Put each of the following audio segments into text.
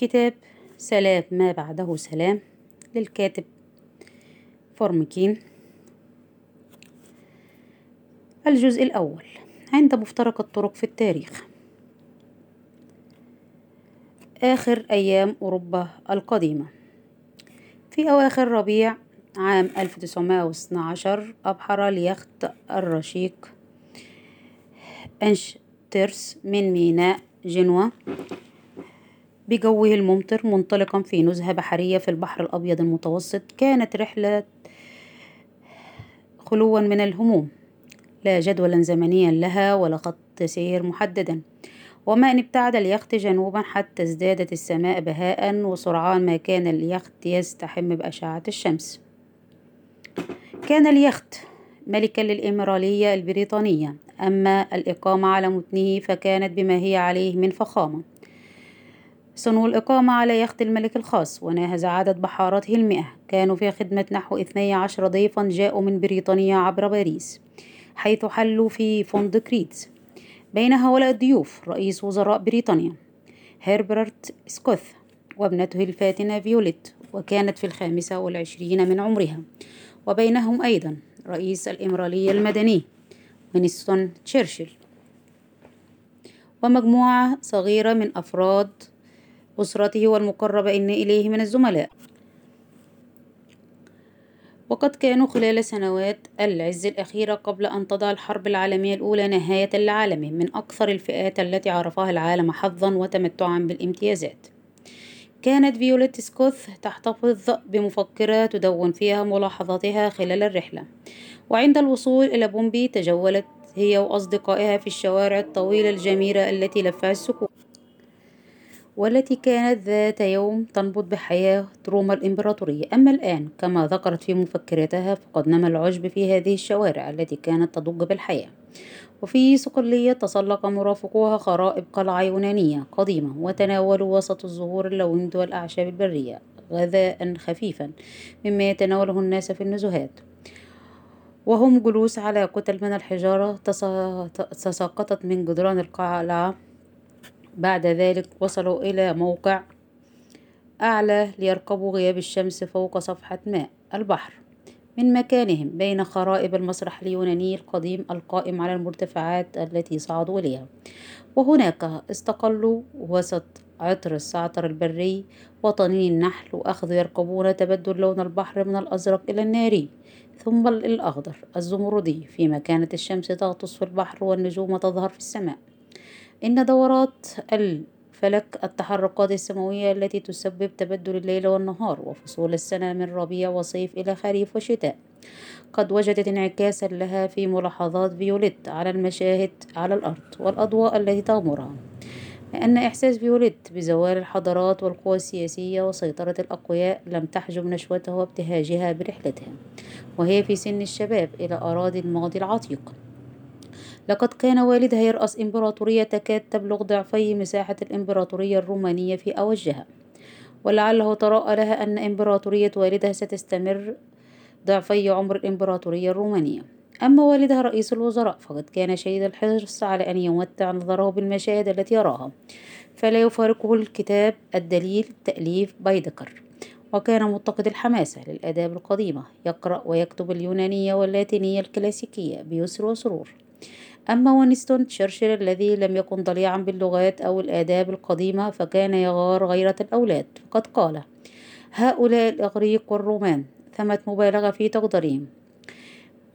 كتاب سلام ما بعده سلام للكاتب فورمكين. الجزء الأول عند مفترق الطرق في التاريخ. آخر أيام أوروبا القديمة. في أواخر ربيع عام 1912 أبحر اليخت الرشيق أنشترس من ميناء جنوة بجوه الممطر منطلقا في نزهة بحرية في البحر الأبيض المتوسط كانت رحلة خلوا من الهموم. لا جدولا زمنيا لها ولا خط سير محددا. وما أن ابتعد اليخت جنوبا حتى ازدادت السماء بهاء وسرعان ما كان اليخت يزدحم بأشعة الشمس. كان اليخت ملكا للأميرالية البريطانية أما الإقامة على متنه فكانت بما هي عليه من فخامة. صنو الإقامة على يخت الملك الخاص وناهز عدد بحارته المئة. كانوا في خدمة نحو اثني عشر ضيفا جاءوا من بريطانيا عبر باريس حيث حلوا في فندق ريتز بين هؤلاء الضيوف رئيس وزراء بريطانيا هربرت أسكويث وابنته الفاتنة فيوليت وكانت في الخامسة والعشرين من عمرها. وبينهم أيضا رئيس الإمرالية المدني وينستون تشرشل. ومجموعة صغيرة من أفراد أسرته والمقربة إليه من الزملاء. وقد كانوا خلال سنوات العز الأخيرة قبل أن تضع الحرب العالمية الأولى نهاية لعالمه من أكثر الفئات التي عرفها العالم حظا وتمتعا بالامتيازات. كانت فيوليت أسكويث تحتفظ بمفكرة تدون فيها ملاحظاتها خلال الرحلة. وعند الوصول إلى بومبي تجولت هي وأصدقائها في الشوارع الطويلة الجميلة التي لفها السكون. والتي كانت ذات يوم تنبض بحياة روما الإمبراطورية. أما الآن كما ذكرت في مفكرتها فقد نما العشب في هذه الشوارع التي كانت تضج بالحياة. وفي صقلية تسلق مرافقوها خرائب قلعة يونانية قديمة وتناولوا وسط الزهور اللاوند والأعشاب البرية غذاء خفيفا مما يتناوله الناس في النزهات. وهم جلوس على كتل من الحجارة تساقطت من جدران القلعة بعد ذلك وصلوا إلى موقع أعلى ليرقبوا غياب الشمس فوق صفحة ماء البحر. من مكانهم بين خرائب المسرح اليوناني القديم القائم على المرتفعات التي صعدوا إليها. وهناك استقلوا وسط عطر الزعتر البري وطنين النحل وأخذوا يرقبون تبدل لون البحر من الأزرق إلى الناري. ثم الأخضر الزمردي فيما كانت الشمس تغطس في البحر والنجوم تظهر في السماء. إن دورات الفلك التحركات السماوية التي تسبب تبدل الليل والنهار وفصول السنة من ربيع وصيف إلى خريف وشتاء. قد وجدت انعكاسا لها في ملاحظات فيوليت على المشاهد على الأرض والأضواء التي تغمرها لأن إحساس فيوليت بزوال الحضارات والقوى السياسية وسيطرة الأقوياء لم تحجب نشوتها وابتهاجها برحلتها وهي في سن الشباب إلى أراضي الماضي العتيق. لقد كان والدها يرأس إمبراطورية تكاد تبلغ ضعفي مساحة الإمبراطورية الرومانية في أوجها. ولعله تراءى لها أن إمبراطورية والدها ستستمر ضعفي عمر الإمبراطورية الرومانية. أما والدها رئيس الوزراء فقد كان شديد الحرص على أن يمتع نظره بالمشاهد التي يراها. فلا يفارقه الكتاب الدليل تأليف بايدكر وكان متقد الحماسة للآداب القديمة. يقرأ ويكتب اليونانية واللاتينية الكلاسيكية بيسر وسرور. أما وينستون تشرشل الذي لم يكن ضليعا باللغات أو الآداب القديمة فكان يغار غيرة الأولاد. فقد قال هؤلاء الإغريق والرومان ثمت مبالغة في تقديرهم.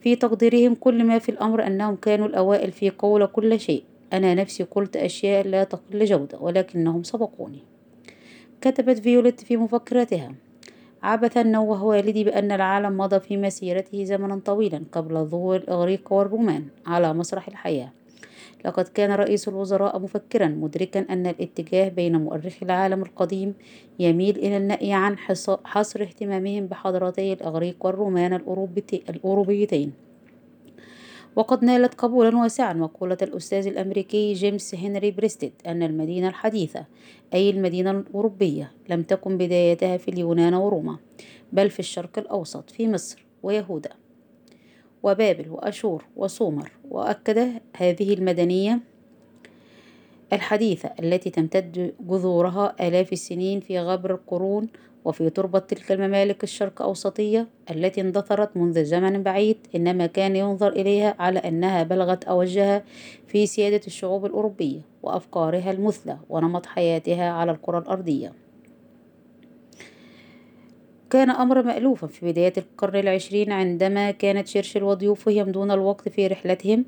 في تقديرهم كل ما في الأمر أنهم كانوا الأوائل في قول كل شيء. أنا نفسي قلت أشياء لا تقل جودة ولكنهم سبقوني. كتبت فيوليت في مفكرتها عبثا نوه والدي بأن العالم مضى في مسيرته زمنا طويلا قبل ظهور الإغريق والرومان على مسرح الحياة. لقد كان رئيس الوزراء مفكرا مدركا أن الاتجاه بين مؤرخي العالم القديم يميل إلى النأي عن حصر اهتمامهم بحضارتي الإغريق والرومان الأوروبيتين. وقد نالت قبولا واسعا مقولة الأستاذ الأمريكي جيمس هنري بريستد أن المدينة الحديثة أي المدينة الأوروبية لم تكن بدايتها في اليونان وروما بل في الشرق الأوسط في مصر ويهودا. وبابل وأشور وسومر وأكد هذه المدنية الحديثة التي تمتد جذورها آلاف السنين في غابر القرون وفي تربة تلك الممالك الشرق أوسطية التي اندثرت منذ زمن بعيد إنما كان ينظر إليها على أنها بلغت أوجها في سيادة الشعوب الأوروبية وأفكارها المثلى ونمط حياتها على الكرة الأرضية. كان أمر مألوفا في بداية القرن العشرين عندما كانت شرشل وضيوفه يمضون الوقت في رحلتهم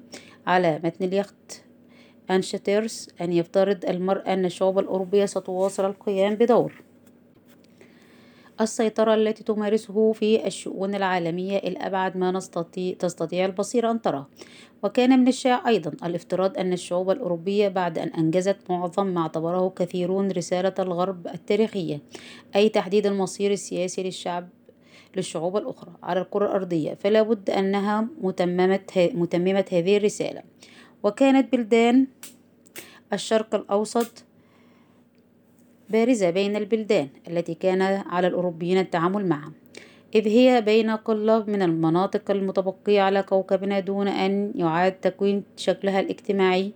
على متن اليخت. أنشتيرس أن يفترض المرء أن الشعوب الأوروبية ستواصل القيام بدور. السيطرة التي تمارسه في الشؤون العالمية الأبعد ما نستطيع تستطيع البصيرة أن تراه وكان من الشائع أيضا الافتراض أن الشعوب الأوروبية بعد أن أنجزت معظم ما اعتبره كثيرون رسالة الغرب التاريخية أي تحديد المصير السياسي للشعب للشعوب الأخرى على الكرة الأرضية. فلا بد أنها متممة, متممة هذه الرسالة. وكانت بلدان الشرق الأوسط بارزة بين البلدان التي كان على الأوروبيين التعامل معها إذ هي بين قلة من المناطق المتبقية على كوكبنا دون أن يعاد تكوين شكلها الاجتماعي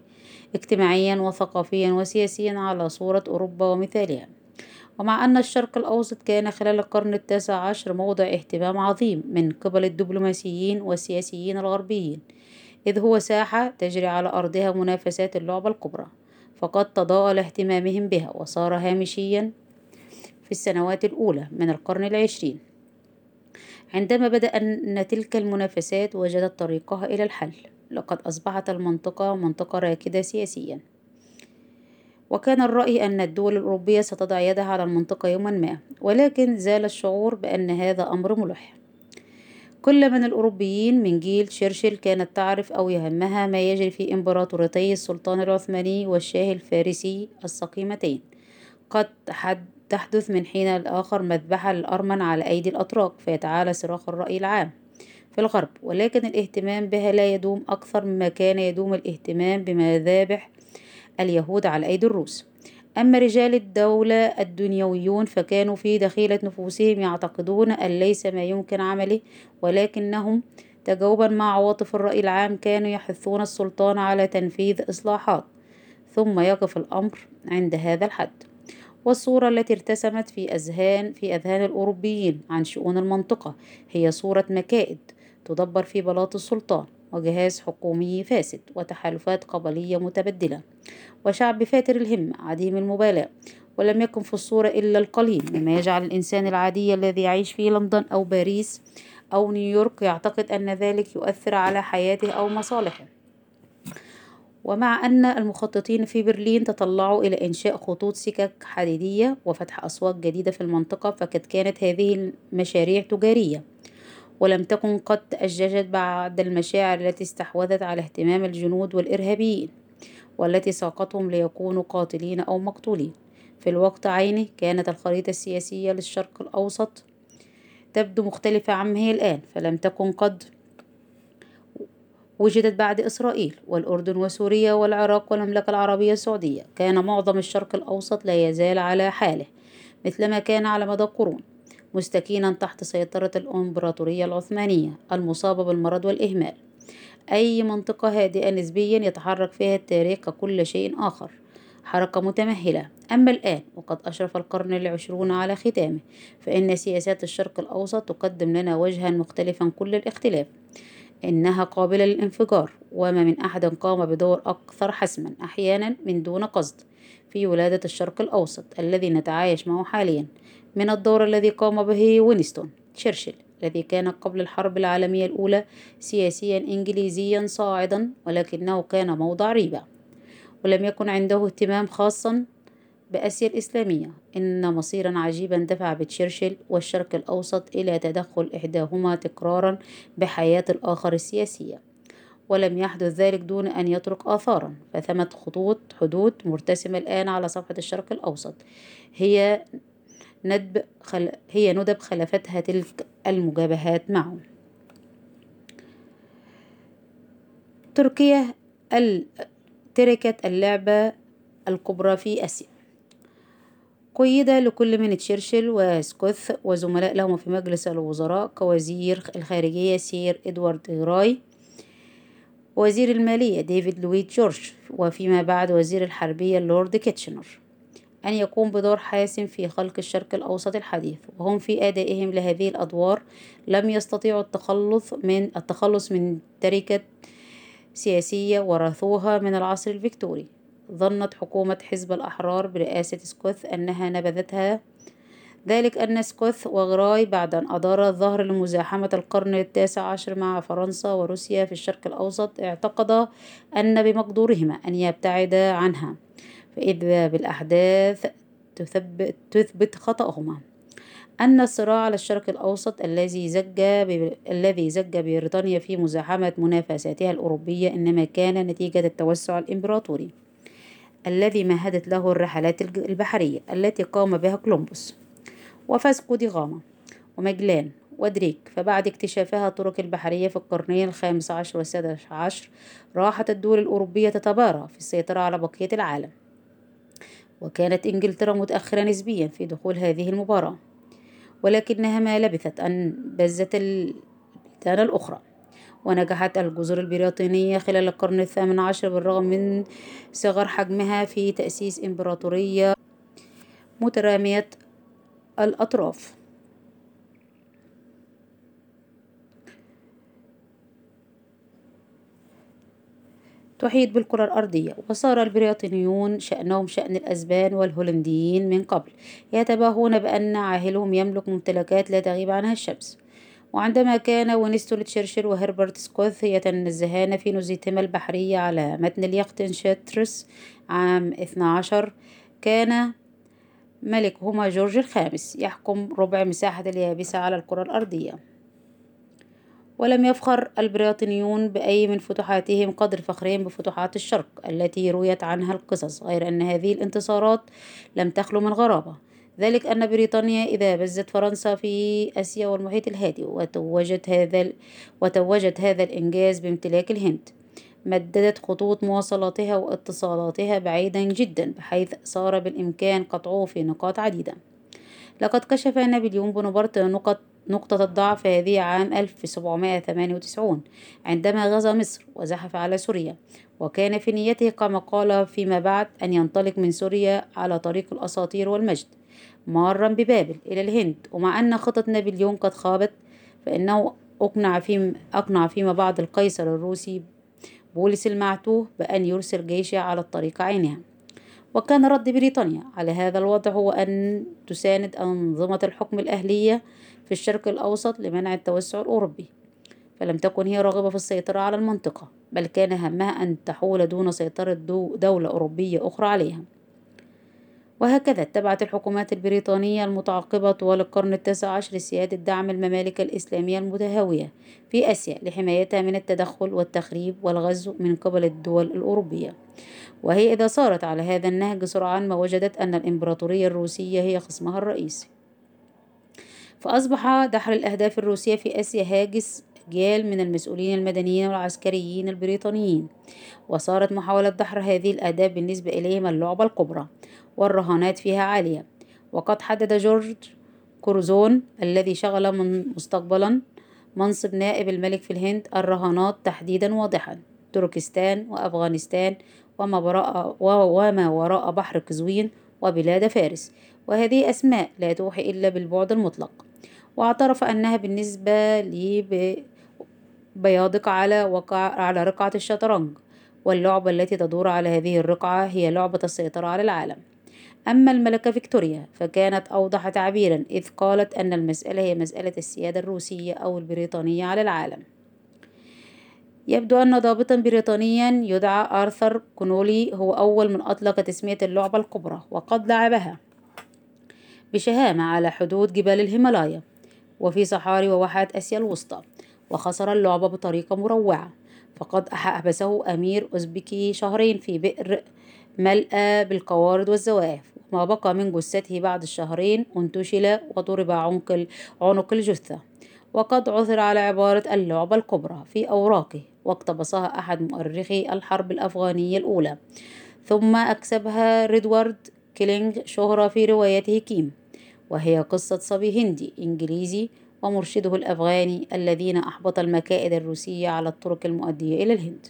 اجتماعيا وثقافيا وسياسيا على صورة أوروبا ومثالها. ومع أن الشرق الأوسط كان خلال القرن التاسع عشر موضع اهتمام عظيم من قبل الدبلوماسيين والسياسيين الغربيين إذ هو ساحة تجري على أرضها منافسات اللعبة الكبرى. فقد تضاءل اهتمامهم بها وصار هامشيا في السنوات الأولى من القرن العشرين. عندما بدأ أن تلك المنافسات وجدت طريقها إلى الحل. لقد أصبحت المنطقة منطقة راكدة سياسيا. وكان الرأي أن الدول الأوروبية ستضع يدها على المنطقة يوما ما ولكن زال الشعور بأن هذا أمر ملح كل من الأوروبيين من جيل شرشل كانت تعرف أو يهمها ما يجري في إمبراطوريتي السلطان العثماني والشاه الفارسي السقيمتين. قد تحدث من حين لآخر مذبحة للأرمن على أيدي الأتراك فيتعالى صراخ الرأي العام في الغرب. ولكن الاهتمام بها لا يدوم أكثر مما كان يدوم الاهتمام بمذابح اليهود على أيدي الروس. أما رجال الدولة الدنيويون فكانوا في دخيلة نفوسهم يعتقدون أن ليس ما يمكن عمله ولكنهم تجاوبا مع عواطف الرأي العام كانوا يحثون السلطان على تنفيذ إصلاحات. ثم يقف الأمر عند هذا الحد. والصورة التي ارتسمت في أذهان في أذهان الأوروبيين عن شؤون المنطقة هي صورة مكائد تدبر في بلاط السلطان. وجهاز حكومي فاسد وتحالفات قبلية متبدلة وشعب فاتر الهمة عديم المبالاة ولم يكن في الصورة إلا القليل مما يجعل الإنسان العادي الذي يعيش في لندن أو باريس أو نيويورك يعتقد أن ذلك يؤثر على حياته أو مصالحه. ومع أن المخططين في برلين تطلعوا إلى إنشاء خطوط سكك حديدية وفتح أسواق جديدة في المنطقة فقد كانت هذه المشاريع تجارية. ولم تكن قد تأججت بعد المشاعر التي استحوذت على اهتمام الجنود والإرهابيين والتي ساقتهم ليكونوا قاتلين أو مقتولين. في الوقت عينه كانت الخريطة السياسية للشرق الأوسط تبدو مختلفة عما هي الآن فلم تكن قد وجدت بعد إسرائيل والأردن وسوريا والعراق والمملكة العربية السعودية. كان معظم الشرق الأوسط لا يزال على حاله مثلما كان على مدى قرون. مستكينا تحت سيطرة الإمبراطورية العثمانية المصابة بالمرض والإهمال. أي منطقة هادئة نسبيا يتحرك فيها التاريخ ككل شيء آخر. حركة متمهلة. أما الآن وقد أشرف القرن العشرون على ختامه فإن سياسات الشرق الأوسط تقدم لنا وجها مختلفا كل الاختلاف. إنها قابلة للانفجار وما من أحد قام بدور أكثر حسما أحيانا من دون قصد. في ولادة الشرق الأوسط الذي نتعايش معه حاليا من الدور الذي قام به وينستون تشرشل الذي كان قبل الحرب العالمية الأولى سياسيا إنجليزيا صاعدا ولكنه كان موضع ريبة ولم يكن عنده اهتمام خاصا بآسيا الإسلامية إن مصيرا عجيبا دفع بتشرشل والشرق الأوسط إلى تدخل إحداهما تكرارا بحياة الآخر السياسية. ولم يحدث ذلك دون أن يترك آثارا فثمة خطوط حدود مرتسمة الآن على صفحة الشرق الأوسط. هي ندب خل... هي ندب خلفتها تلك المجابهات معه تركيا ال... تركت اللعبة الكبرى في آسيا. قيض لكل من تشرشل وأسكويث وزملاء لهم في مجلس الوزراء كوزير الخارجية سير إدوارد غراي وزير المالية ديفيد لويد جورج وفيما بعد وزير الحربية لورد كيتشنر أن يقوم بدور حاسم في خلق الشرق الأوسط الحديث. وهم في أدائهم لهذه الأدوار لم يستطيعوا التخلص من التخلص من تركة سياسية ورثوها من العصر الفيكتوري. ظنت حكومة حزب الأحرار برئاسة أسكويث أنها نبذتها ذلك أن أسكويث وغراي بعد أن أدار الظهر لمزاحمة القرن التاسع عشر مع فرنسا وروسيا في الشرق الأوسط اعتقدا أن بمقدورهما أن يبتعدا عنها. فإذا بالأحداث تثبت, تثبت خطأهما. أن الصراع على الشرق الأوسط الذي زج الذي زج بريطانيا في مزاحمة منافساتها الأوروبية إنما كان نتيجة التوسع الإمبراطوري الذي مهدت له الرحلات البحرية التي قام بها كولومبوس. وفاسكو دي غاما ومجلان ودريك فبعد اكتشافها الطرق البحرية في القرنين الخامس عشر والسادس عشر راحت الدول الأوروبية تتبارى في السيطرة على بقية العالم. وكانت إنجلترا متأخرة نسبيا في دخول هذه المباراة ولكنها ما لبثت أن بزت البلدان الأخرى. ونجحت الجزر البريطانية خلال القرن الثامن عشر بالرغم من صغر حجمها في تأسيس إمبراطورية مترامية الأطراف. تحيط بالكرة الأرضية. وصار البريطانيون شأنهم شأن الأسبان والهولنديين من قبل. يتباهون بأن عاهلهم يملك ممتلكات لا تغيب عنها الشمس. وعندما كان وينستون تشرشل وهربرت أسكويث يتنزهان في نزهتهما البحرية على متن اليخت إنشانترس عام 12 كان ملكهما جورج الخامس يحكم ربع مساحة اليابسة على الكرة الأرضية. ولم يفخر البريطانيون بأي من فتوحاتهم قدر فخرهم بفتوحات الشرق التي رويت عنها القصص غير أن هذه الانتصارات لم تخلو من غرابة. ذلك أن بريطانيا إذا بزت فرنسا في آسيا والمحيط الهادي وتوجت هذا وتوجت هذا الإنجاز بامتلاك الهند. مددت خطوط مواصلاتها واتصالاتها بعيدا جدا بحيث صار بالإمكان قطعه في نقاط عديدة. لقد كشف نابليون بونابرت نقط نقطة الضعف هذه عام 1798 عندما غزا مصر وزحف على سوريا وكان في نيته كما قال فيما بعد أن ينطلق من سوريا على طريق الأساطير والمجد مارا ببابل إلى الهند. ومع أن خطط نابليون قد خابت فإنه أقنع, في أقنع فيما بعد القيصر الروسي بولس المعتوه بأن يرسل جيشه على الطريق عينها. وكان رد بريطانيا على هذا الوضع هو أن تساند أنظمة الحكم الأهلية في الشرق الأوسط لمنع التوسع الأوروبي. فلم تكن هي راغبة في السيطرة على المنطقة بل كان همها أن تحول دون سيطرة دولة أوروبية أخرى عليها. وهكذا اتبعت الحكومات البريطانية المتعاقبة طوال القرن التاسع عشر سيادة دعم الممالك الإسلامية المتهاوية في آسيا لحمايتها من التدخل والتخريب والغزو من قبل الدول الأوروبية. وهي إذا سارت على هذا النهج سرعان ما وجدت أن الإمبراطورية الروسية هي خصمها الرئيسي. فأصبح دحر الأهداف الروسية في آسيا هاجس أجيال من المسؤولين المدنيين والعسكريين البريطانيين وصارت محاولة دحر هذه الأهداف بالنسبة إليهم اللعبة الكبرى والرهانات فيها عالية. وقد حدد جورج كورزون الذي شغل من مستقبلا منصب نائب الملك في الهند الرهانات تحديدا واضحا تركستان وأفغانستان وما وراء, وما وراء بحر قزوين وبلاد فارس. وهذه أسماء لا توحي إلا بالبعد المطلق. واعترف أنها بالنسبة لي بيادق على وقع على رقعة الشطرنج. واللعبة التي تدور على هذه الرقعة هي لعبة السيطرة على العالم. أما الملكة فيكتوريا فكانت أوضح تعبيرا إذ قالت أن المسألة هي مسألة السيادة الروسية أو البريطانية على العالم. يبدو أن ضابطا بريطانيا يدعى آرثر كونولي هو أول من أطلق تسمية اللعبة الكبرى وقد لعبها. بشهامة على حدود جبال الهيمالايا وفي صحاري وواحات آسيا الوسطى. وخسر اللعبة بطريقة مروعة. فقد حبسه أمير أوزبكي شهرين في بئر ملأى بالقوارض والزواحف وما بقى من جثته بعد الشهرين انتشل وضرب عنق عنق الجثة. وقد عثر على عبارة اللعبة الكبرى في أوراقه. واقتبسها أحد مؤرخي الحرب الأفغانية الأولى. ثم أكسبها ريدوارد كيلينغ شهرة في روايته كيم. وهي قصة صبي هندي إنجليزي ومرشده الأفغاني الذين أحبط المكائد الروسية على الطرق المؤدية إلى الهند.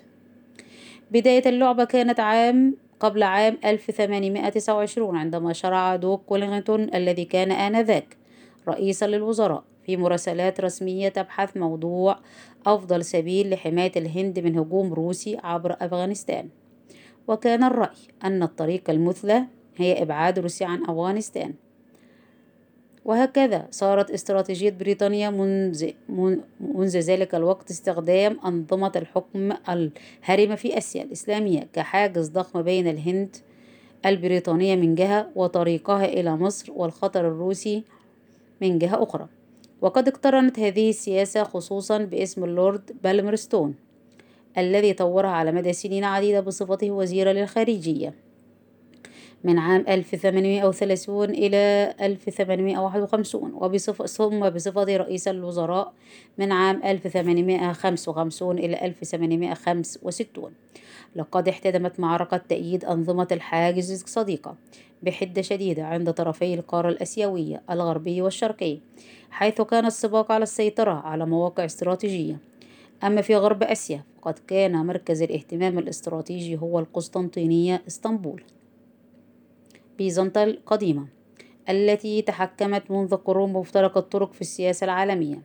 بداية اللعبة كانت عام قبل عام 1829 عندما شرع دوك ويلينغتون الذي كان آنذاك رئيسا للوزراء في مراسلات رسمية تبحث موضوع أفضل سبيل لحماية الهند من هجوم روسي عبر أفغانستان. وكان الرأي أن الطريقة المثلى هي إبعاد روسيا عن أفغانستان. وهكذا صارت استراتيجية بريطانيا منذ, منذ ذلك الوقت استخدام أنظمة الحكم الهرمة في آسيا الإسلامية كحاجز ضخم بين الهند البريطانية من جهة وطريقها إلى مصر والخطر الروسي من جهة أخرى. وقد اقترنت هذه السياسة خصوصا باسم اللورد بالمرستون الذي طورها على مدى سنين عديدة بصفته وزيرا للخارجية. من عام 1830 إلى 1851 وبصفة ثم بصفة رئيس الوزراء من عام 1855 إلى 1865 لقد احتدمت معركة تأييد أنظمة الحاجز الصديقة بحدة شديدة عند طرفي القارة الآسيوية الغربي والشرقي حيث كان السباق على السيطرة على مواقع استراتيجية. أما في غرب آسيا فقد كان مركز الاهتمام الاستراتيجي هو القسطنطينية إسطنبول. بيزنطة القديمة التي تحكمت منذ قرون بمفترق الطرق في السياسة العالمية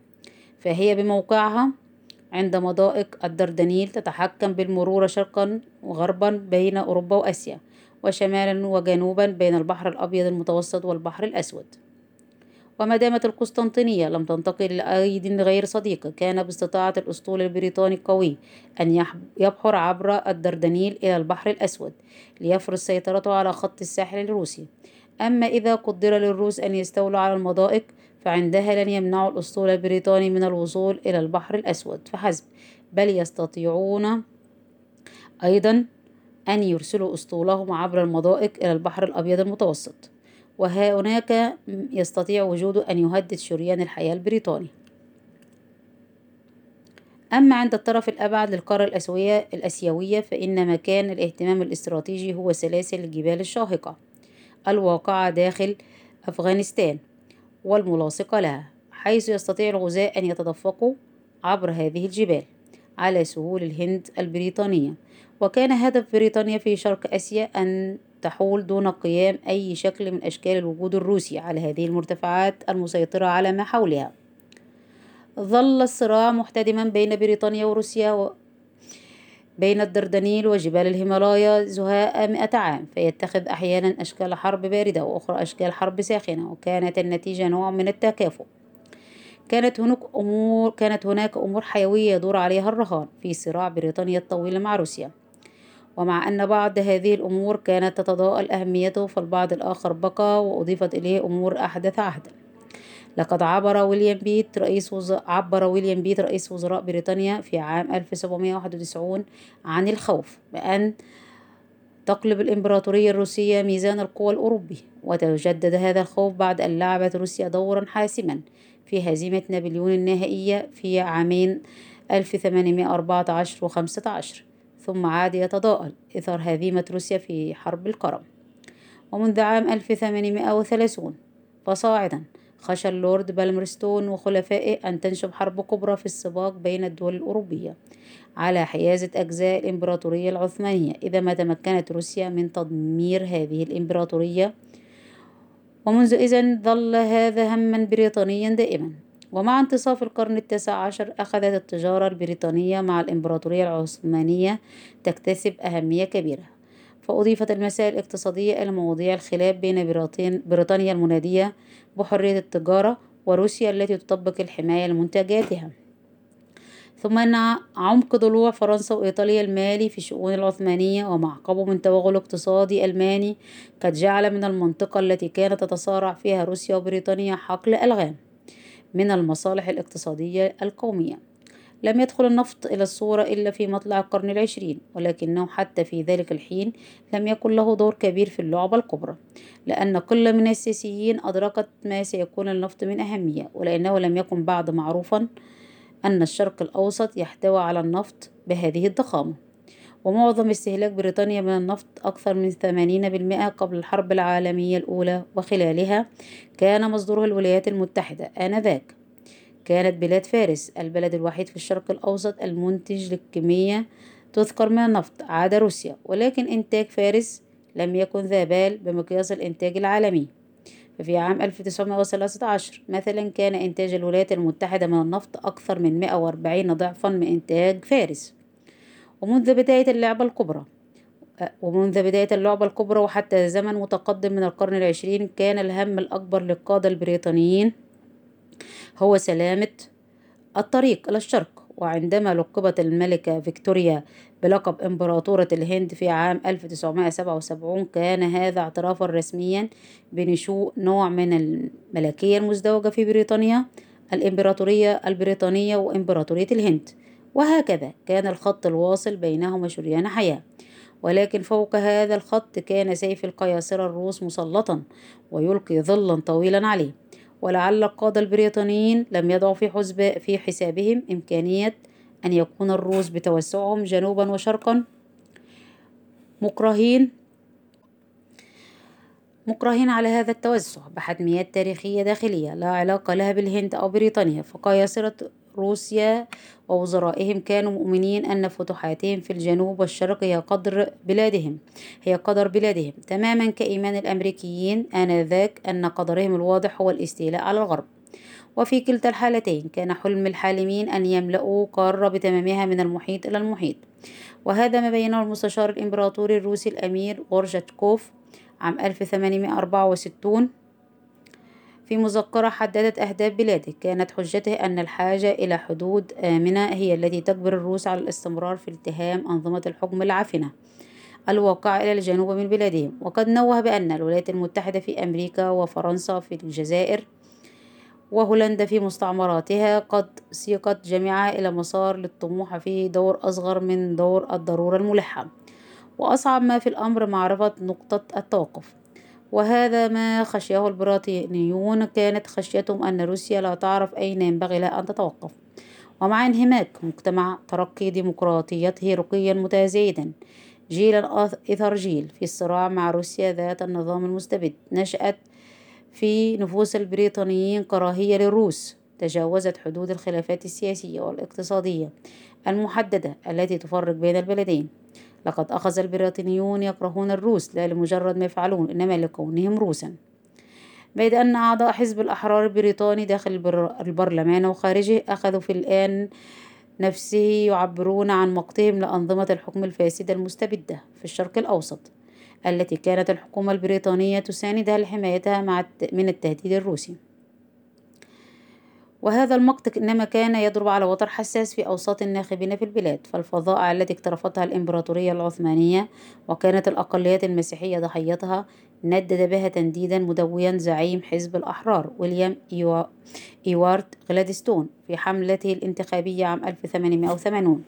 فهي بموقعها عند مضائق الدردنيل تتحكم بالمرور شرقا وغربا بين أوروبا وآسيا وشمالا وجنوبا بين البحر الأبيض المتوسط والبحر الأسود. وما دامت القسطنطينية لم تنتقل لأيد غير صديقة كان باستطاعة الأسطول البريطاني القوي أن يبحر عبر الدردنيل إلى البحر الأسود ليفرض سيطرته على خط الساحل الروسي. أما إذا قدر للروس أن يستولوا على المضائق فعندها لن يمنعوا الأسطول البريطاني من الوصول إلى البحر الأسود. فحسب. بل يستطيعون أيضا أن يرسلوا أسطولهم عبر المضائق إلى البحر الأبيض المتوسط. وهناك يستطيع وجوده أن يهدد شريان الحياة البريطاني. أما عند الطرف الأبعد للقارة الأسيوية الأسيوية فإن مكان الاهتمام الاستراتيجي هو سلاسل الجبال الشاهقة الواقعة داخل أفغانستان والملاصقة لها حيث يستطيع الغزاة أن يتدفقوا عبر هذه الجبال على سهول الهند البريطانية. وكان هدف بريطانيا في شرق آسيا أن تحول دون قيام أي شكل من أشكال الوجود الروسي على هذه المرتفعات المسيطرة على ما حولها. ظل الصراع محتدما بين بريطانيا وروسيا و... بين الدردنيل وجبال الهيمالايا زهاء مئة عام فيتخذ أحيانا أشكال حرب باردة وأخرى أشكال حرب ساخنة وكانت النتيجة نوع من التكافؤ. كانت هناك أمور كانت هناك أمور حيوية يدور عليها الرهان في صراع بريطانيا الطويل مع روسيا. ومع أن بعض هذه الأمور كانت تتضاءل أهميته فالبعض الآخر بقى وأضيفت إليه أمور أحدث عهدا. لقد عبر ويليام بيت رئيس وز... عبر ويليام بيت رئيس وزراء بريطانيا في عام 1791 عن الخوف بأن تقلب الإمبراطورية الروسية ميزان القوى الأوروبي. وتجدد هذا الخوف بعد أن لعبت روسيا دورا حاسما في هزيمة نابليون النهائية في عامين 1814 و 15 ثم عاد يتضاءل إثر هزيمة روسيا في حرب القرم ومنذ عام 1830 فصاعدا خشى اللورد بالمرستون وخلفائه أن تنشب حرب كبرى في السباق بين الدول الأوروبية على حيازة أجزاء الإمبراطورية العثمانية إذا ما تمكنت روسيا من تدمير هذه الإمبراطورية. ومنذ إذن ظل هذا هما بريطانيا دائما. ومع انتصاف القرن التاسع عشر أخذت التجارة البريطانية مع الإمبراطورية العثمانية تكتسب أهمية كبيرة فأضيفت المسائل الاقتصادية إلى مواضيع الخلاف بين بريطانيا المنادية بحرية التجارة وروسيا التي تطبق الحماية لمنتجاتها. ثم أن عمق ضلوع فرنسا وإيطاليا المالي في الشؤون العثمانية ومعقبه من توغل اقتصادي ألماني قد جعل من المنطقة التي كانت تتصارع فيها روسيا وبريطانيا حقل ألغام. من المصالح الاقتصادية القومية. لم يدخل النفط إلى الصورة إلا في مطلع القرن العشرين ولكنه حتى في ذلك الحين لم يكن له دور كبير في اللعبة الكبرى لأن كل من السياسيين أدركت ما سيكون النفط من أهمية ولأنه لم يكن بعد معروفا أن الشرق الأوسط يحتوي على النفط بهذه الضخامة. ومعظم استهلاك بريطانيا من النفط أكثر من 80% قبل الحرب العالمية الأولى وخلالها كان مصدره الولايات المتحدة آنذاك. كانت بلاد فارس البلد الوحيد في الشرق الأوسط المنتج للكمية تذكر من النفط عدا روسيا ولكن إنتاج فارس لم يكن ذا بال بمقياس الإنتاج العالمي. ففي عام 1913 مثلا كان إنتاج الولايات المتحدة من النفط أكثر من 140 ضعفا من إنتاج فارس. ومنذ بداية اللعبة الكبرى. ومنذ بداية اللعبة الكبرى وحتى زمن متقدم من القرن العشرين كان الهم الأكبر للقادة البريطانيين هو سلامة الطريق إلى الشرق. وعندما لقبت الملكة فيكتوريا بلقب إمبراطورة الهند في عام 1977 كان هذا اعترافا رسميا بنشوء نوع من الملكية المزدوجة في بريطانيا الإمبراطورية البريطانية وإمبراطورية الهند. وهكذا كان الخط الواصل بينهما شريان حياة. ولكن فوق هذا الخط كان سيف القياصرة الروس مسلطا ويلقي ظلا طويلا عليه. ولعل القادة البريطانيين لم يضعوا في, حسب في حسابهم إمكانية أن يكون الروس بتوسعهم جنوبا وشرقا. مكرهين مكرهين على هذا التوسع بحتميات تاريخية داخلية لا علاقة لها بالهند أو بريطانيا فقياصرة روسيا ووزرائهم كانوا مؤمنين أن فتوحاتهم في الجنوب والشرق هي قدر بلادهم هي قدر بلادهم. تماما كإيمان الأمريكيين آنذاك أن قدرهم الواضح هو الاستيلاء على الغرب. وفي كلتا الحالتين كان حلم الحالمين أن يملأوا قارة بتمامها من المحيط إلى المحيط. وهذا ما بينه المستشار الإمبراطوري الروسي الأمير غورجاتكوف عام 1864 في مذكرة حددت أهداف بلاده. كانت حجته أن الحاجة إلى حدود آمنة هي التي تجبر الروس على الاستمرار في التهام أنظمة الحكم العافنة الواقعة إلى الجنوب من بلادهم. وقد نوه بأن الولايات المتحدة في أمريكا وفرنسا في الجزائر وهولندا في مستعمراتها قد سيقت جميعها إلى مسار للطموح فيه دور أصغر من دور الضرورة الملحة. وأصعب ما في الأمر معرفة نقطة التوقف. وهذا ما خشيه البريطانيون. كانت خشيتهم أن روسيا لا تعرف أين ينبغي لها أن تتوقف. ومع انهماك مجتمع ترقي ديمقراطيته رقيا متزايدا. جيلا إثر جيل في الصراع مع روسيا ذات النظام المستبد. نشأت في نفوس البريطانيين كراهية للروس. تجاوزت حدود الخلافات السياسية والاقتصادية المحددة التي تفرق بين البلدين. لقد أخذ البريطانيون يكرهون الروس لا لمجرد ما يفعلون إنما لكونهم روسا. بيد أن أعضاء حزب الأحرار البريطاني داخل البرلمان وخارجه أخذوا في الآن نفسه يعبرون عن مقتهم لأنظمة الحكم الفاسدة المستبدة في الشرق الأوسط التي كانت الحكومة البريطانية تساندها لحمايتها من التهديد الروسي. وهذا المقطق إنما كان يضرب على وتر حساس في أوساط الناخبين في البلاد فالفظائع التي اقترفتها الإمبراطورية العثمانية وكانت الأقليات المسيحية ضحيتها ندد بها تنديدا مدويا زعيم حزب الأحرار ويليام إيوا... إيوارد غلادستون في حملته الانتخابية عام 1880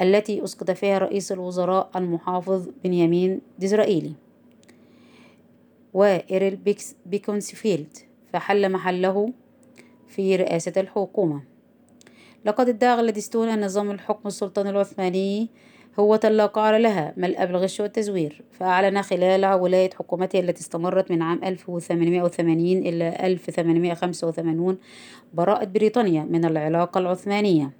التي أسقط فيها رئيس الوزراء المحافظ بنيامين ديزرائيلي. وإيريل بيكونسفيلد فحل محله في رئاسة الحكومة. لقد ادعى غلادستون أن نظام الحكم السلطاني العثماني هو لا قعر لها ملأ بالغش والتزوير فأعلن خلال ولاية حكومته التي استمرت من عام 1880 إلى 1885 براءة بريطانيا من العلاقة العثمانية.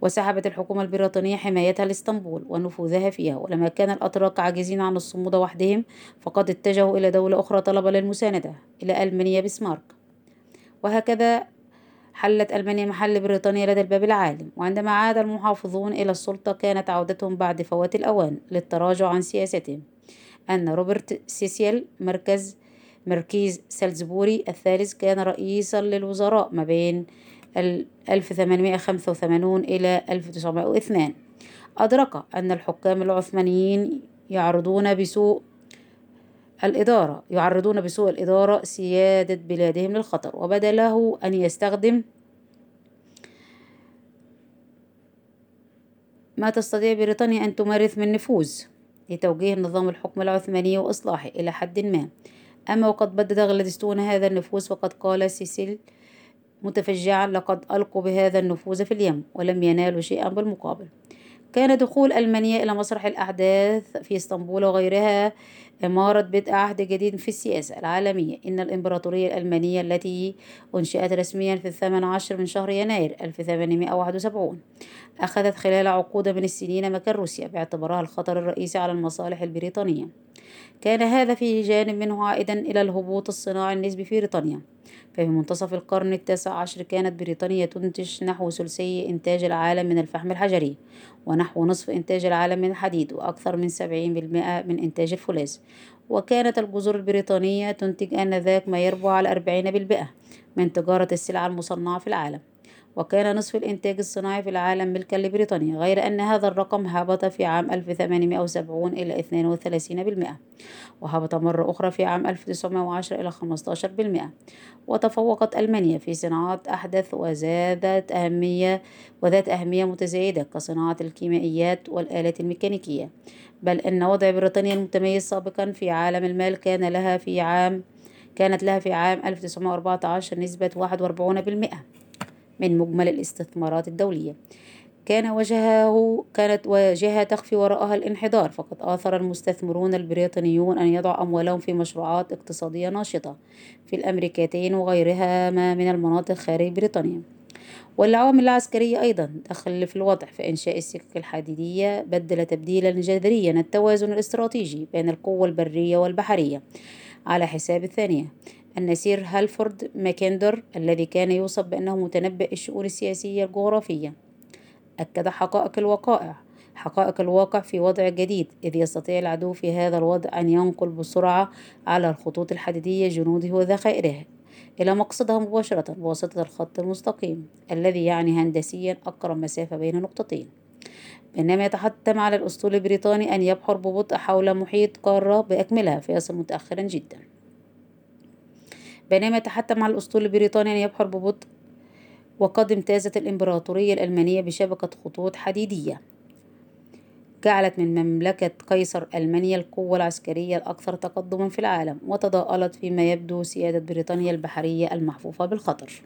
وسحبت الحكومة البريطانية حمايتها لإسطنبول ونفوذها فيها. ولما كان الأتراك عاجزين عن الصمود وحدهم فقد اتجهوا إلى دولة أخرى طلبا للمساندة إلى ألمانيا بسمارك. وهكذا حلت ألمانيا محل بريطانيا لدى الباب العالم وعندما عاد المحافظون إلى السلطة كانت عودتهم بعد فوات الأوان للتراجع عن سياستهم أن روبرت سيسيل مركز مركيز سالزبوري الثالث كان رئيسا للوزراء ما بين 1885 إلى 1902 أدرك أن الحكام العثمانيين يعرضون بسوء الإدارة يعرضون بسوء الإدارة سيادة بلادهم للخطر وبدا له أن يستخدم ما تستطيع بريطانيا أن تمارس من نفوذ لتوجيه نظام الحكم العثماني وإصلاحه إلى حد ما. أما وقد بدد غلادستون هذا النفوذ فقد قال سيسيل متفجعا لقد ألقوا بهذا النفوذ في اليم ولم ينالوا شيئا بالمقابل. كان دخول ألمانيا إلى مسرح الأحداث في إسطنبول وغيرها إمارة بدء عهد جديد في السياسة العالمية. إن الإمبراطورية الألمانية التي أنشئت رسميا في الثامن عشر من شهر يناير 1871 أخذت خلال عقود من السنين مكان روسيا باعتبارها الخطر الرئيسي على المصالح البريطانية. كان هذا فيه جانب منه عائدا إلى الهبوط الصناعي النسبي في بريطانيا. ففي منتصف القرن التاسع عشر كانت بريطانيا تنتج نحو ثلثي إنتاج العالم من الفحم الحجري ونحو نصف إنتاج العالم من الحديد وأكثر من سبعين بالمئة من إنتاج الفولاذ. وكانت الجزر البريطانية تنتج آنذاك ما يربع على أربعين بالمئة من تجارة السلع المصنعة في العالم. وكان نصف الإنتاج الصناعي في العالم ملكا لبريطانيا غير أن هذا الرقم هبط في عام 1870 إلى 32% وهبط مرة أخرى في عام 1910 إلى 15% وتفوقت ألمانيا في صناعات أحدث وزادت أهمية وذات أهمية متزايدة كصناعة الكيميائيات والآلات الميكانيكية. بل أن وضع بريطانيا المتميز سابقا في عالم المال كان لها في عام كانت لها في عام 1914 نسبة 41% من مجمل الاستثمارات الدولية. كان وجهه كانت واجهة تخفي وراءها الانحدار فقد آثر المستثمرون البريطانيون أن يضعوا أموالهم في مشروعات اقتصادية ناشطة في الأمريكتين وغيرها ما من المناطق خارج بريطانيا. والعوامل العسكرية أيضا دخل في الوضع فإنشاء السكك الحديدية بدل تبديلا جذريا التوازن الاستراتيجي بين القوة البرية والبحرية على حساب الثانية. النسير هالفورد ماكندر الذي كان يوصف بأنه متنبئ الشؤون السياسية الجغرافية. أكد حقائق الوقائع حقائق الواقع في وضع جديد إذ يستطيع العدو في هذا الوضع أن ينقل بسرعة على الخطوط الحديدية جنوده وذخائره إلى مقصدها مباشرة بواسطة الخط المستقيم الذي يعني هندسيا أقرب مسافة بين نقطتين. بينما يتحتم على الأسطول البريطاني أن يبحر ببطء حول محيط قارة بأكملها فيصل متأخرا جدا. بينما يتحتم على الأسطول البريطاني أن يبحر ببطء وقد امتازت الإمبراطورية الألمانية بشبكة خطوط حديدية. جعلت من مملكة قيصر ألمانيا القوة العسكرية الأكثر تقدما في العالم وتضاءلت فيما يبدو سيادة بريطانيا البحرية المحفوفة بالخطر.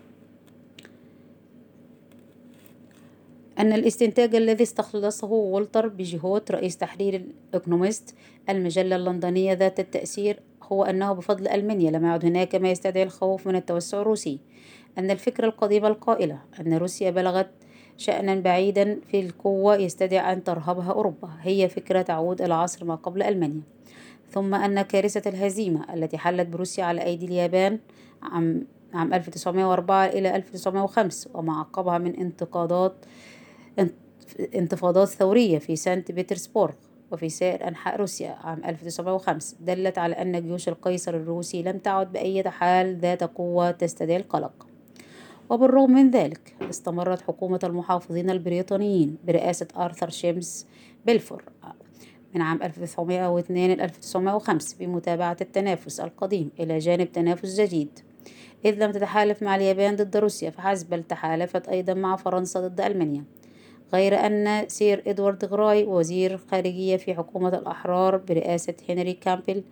أن الاستنتاج الذي استخلصه والتر بيجيهوت رئيس تحرير الإكونومست المجلة اللندنية ذات التأثير هو أنه بفضل ألمانيا لم يعد هناك ما يستدعي الخوف من التوسع الروسي. أن الفكرة القديمة القائلة أن روسيا بلغت شأنا بعيدا في القوة يستدعي أن ترهبها أوروبا. هي فكرة تعود إلى عصر ما قبل ألمانيا. ثم أن كارثة الهزيمة التي حلت بروسيا على أيدي اليابان عام عام 1904 إلى 1905 وما عقبها من انتقادات انتفاضات ثورية في سانت بطرسبورغ وفي سائر أنحاء روسيا عام 1905 دلت على أن جيوش القيصر الروسي لم تعد بأي حال ذات قوة تستدعي القلق. وبالرغم من ذلك استمرت حكومة المحافظين البريطانيين برئاسة آرثر شيمس بلفور من عام 1902 إلى 1905 بمتابعة التنافس القديم إلى جانب تنافس جديد. إذ لم تتحالف مع اليابان ضد روسيا فحسب بل تحالفت أيضا مع فرنسا ضد ألمانيا. غير أن سير إدوارد غراي وزير خارجية في حكومة الأحرار برئاسة هنري كامبل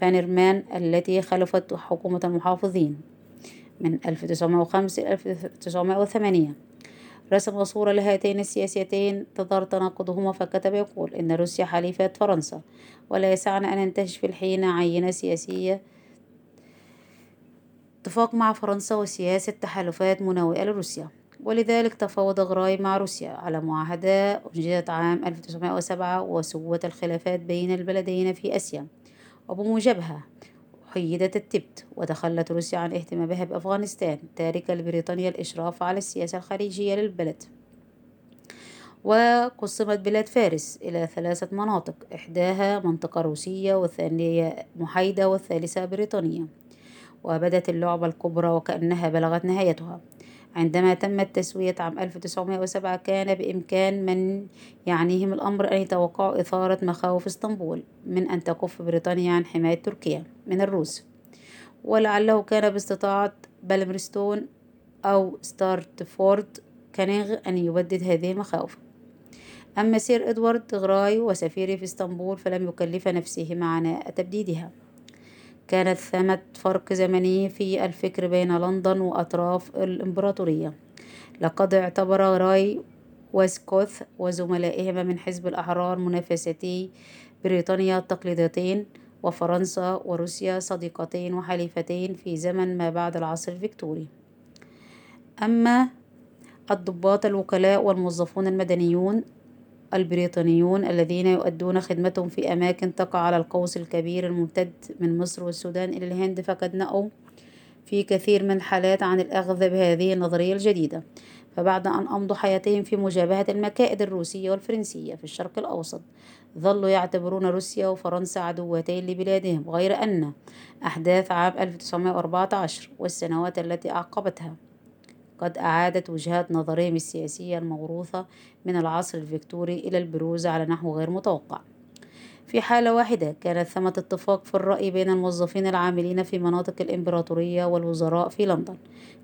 بانرمان التي خلفت حكومة المحافظين من 1905 إلى 1908 رسم صورة لهاتين السياسيتين تظهر تناقضهما فكتب يقول إن روسيا حليفة فرنسا ولا يسعنا أن ننتهج في الحين عينه سياسة اتفاق مع فرنسا وسياسة تحالفات مناوئة لروسيا. ولذلك تفاوض غراي مع روسيا على معاهدة أنجزت عام 1907 وسوت الخلافات بين البلدين في آسيا. وبموجبها حيدت التبت وتخلت روسيا عن اهتمامها بأفغانستان تاركة لبريطانيا الإشراف على السياسة الخارجية للبلد. وقسمت بلاد فارس إلى ثلاثة مناطق إحداها منطقة روسية والثانية محايدة والثالثة بريطانية. وبدت اللعبة الكبرى وكأنها بلغت نهايتها. عندما تم التسوية عام 1907 كان بإمكان من يعنيهم الأمر أن يتوقعوا إثارة مخاوف إسطنبول من أن تكف بريطانيا عن حماية تركيا من الروس. ولعله كان باستطاعة بالمرستون أو ستارتفورد كانيغ أن يبدد هذه المخاوف. أما سير إدوارد غراي وسفيره في إسطنبول فلم يكلف نفسه عناء تبديدها. كانت ثمة فرق زمني في الفكر بين لندن وأطراف الإمبراطورية. لقد اعتبر غراي وأسكويث وزملائهما من حزب الأحرار منافستي بريطانيا التقليديتين وفرنسا وروسيا صديقتين وحليفتين في زمن ما بعد العصر الفيكتوري. أما الضباط الوكلاء والموظفون المدنيون البريطانيون الذين يؤدون خدمتهم في أماكن تقع على القوس الكبير الممتد من مصر والسودان إلى الهند فقد نأوا في كثير من الحالات عن الأخذ بهذه النظرية الجديدة. فبعد أن أمضوا حياتهم في مجابهة المكائد الروسية والفرنسية في الشرق الأوسط ظلوا يعتبرون روسيا وفرنسا عدوتين لبلادهم غير أن أحداث عام 1914 والسنوات التي أعقبتها قد أعادت وجهات نظرهم السياسية الموروثة من العصر الفيكتوري إلى البروز على نحو غير متوقع. في حالة واحدة كانت ثمة اتفاق في الرأي بين الموظفين العاملين في مناطق الإمبراطورية والوزراء في لندن.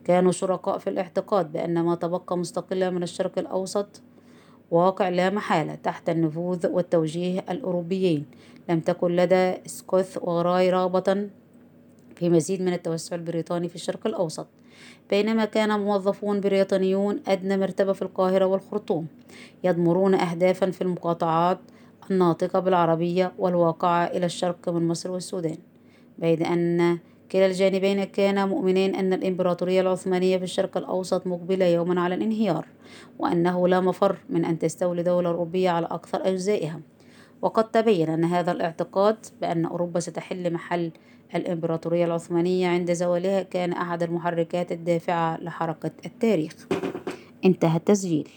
كانوا شركاء في الاعتقاد بأن ما تبقى مستقلا من الشرق الأوسط واقع لا محالة تحت النفوذ والتوجيه الأوروبيين. لم تكن لدى سكوث وغراي رغبة في مزيد من التوسع البريطاني في الشرق الأوسط. بينما كان موظفون بريطانيون أدنى مرتبة في القاهرة والخرطوم يضمرون أهدافا في المقاطعات الناطقة بالعربية والواقعة إلى الشرق من مصر والسودان. بيد أن كلا الجانبين كانا مؤمنين أن الإمبراطورية العثمانية في الشرق الأوسط مقبلة يوما على الانهيار وأنه لا مفر من أن تستولي دولة أوروبية على أكثر أجزائها. وقد تبين أن هذا الاعتقاد بأن أوروبا ستحل محل الإمبراطورية العثمانية عند زوالها كان أحد المحركات الدافعة لحركة التاريخ. انتهى التسجيل.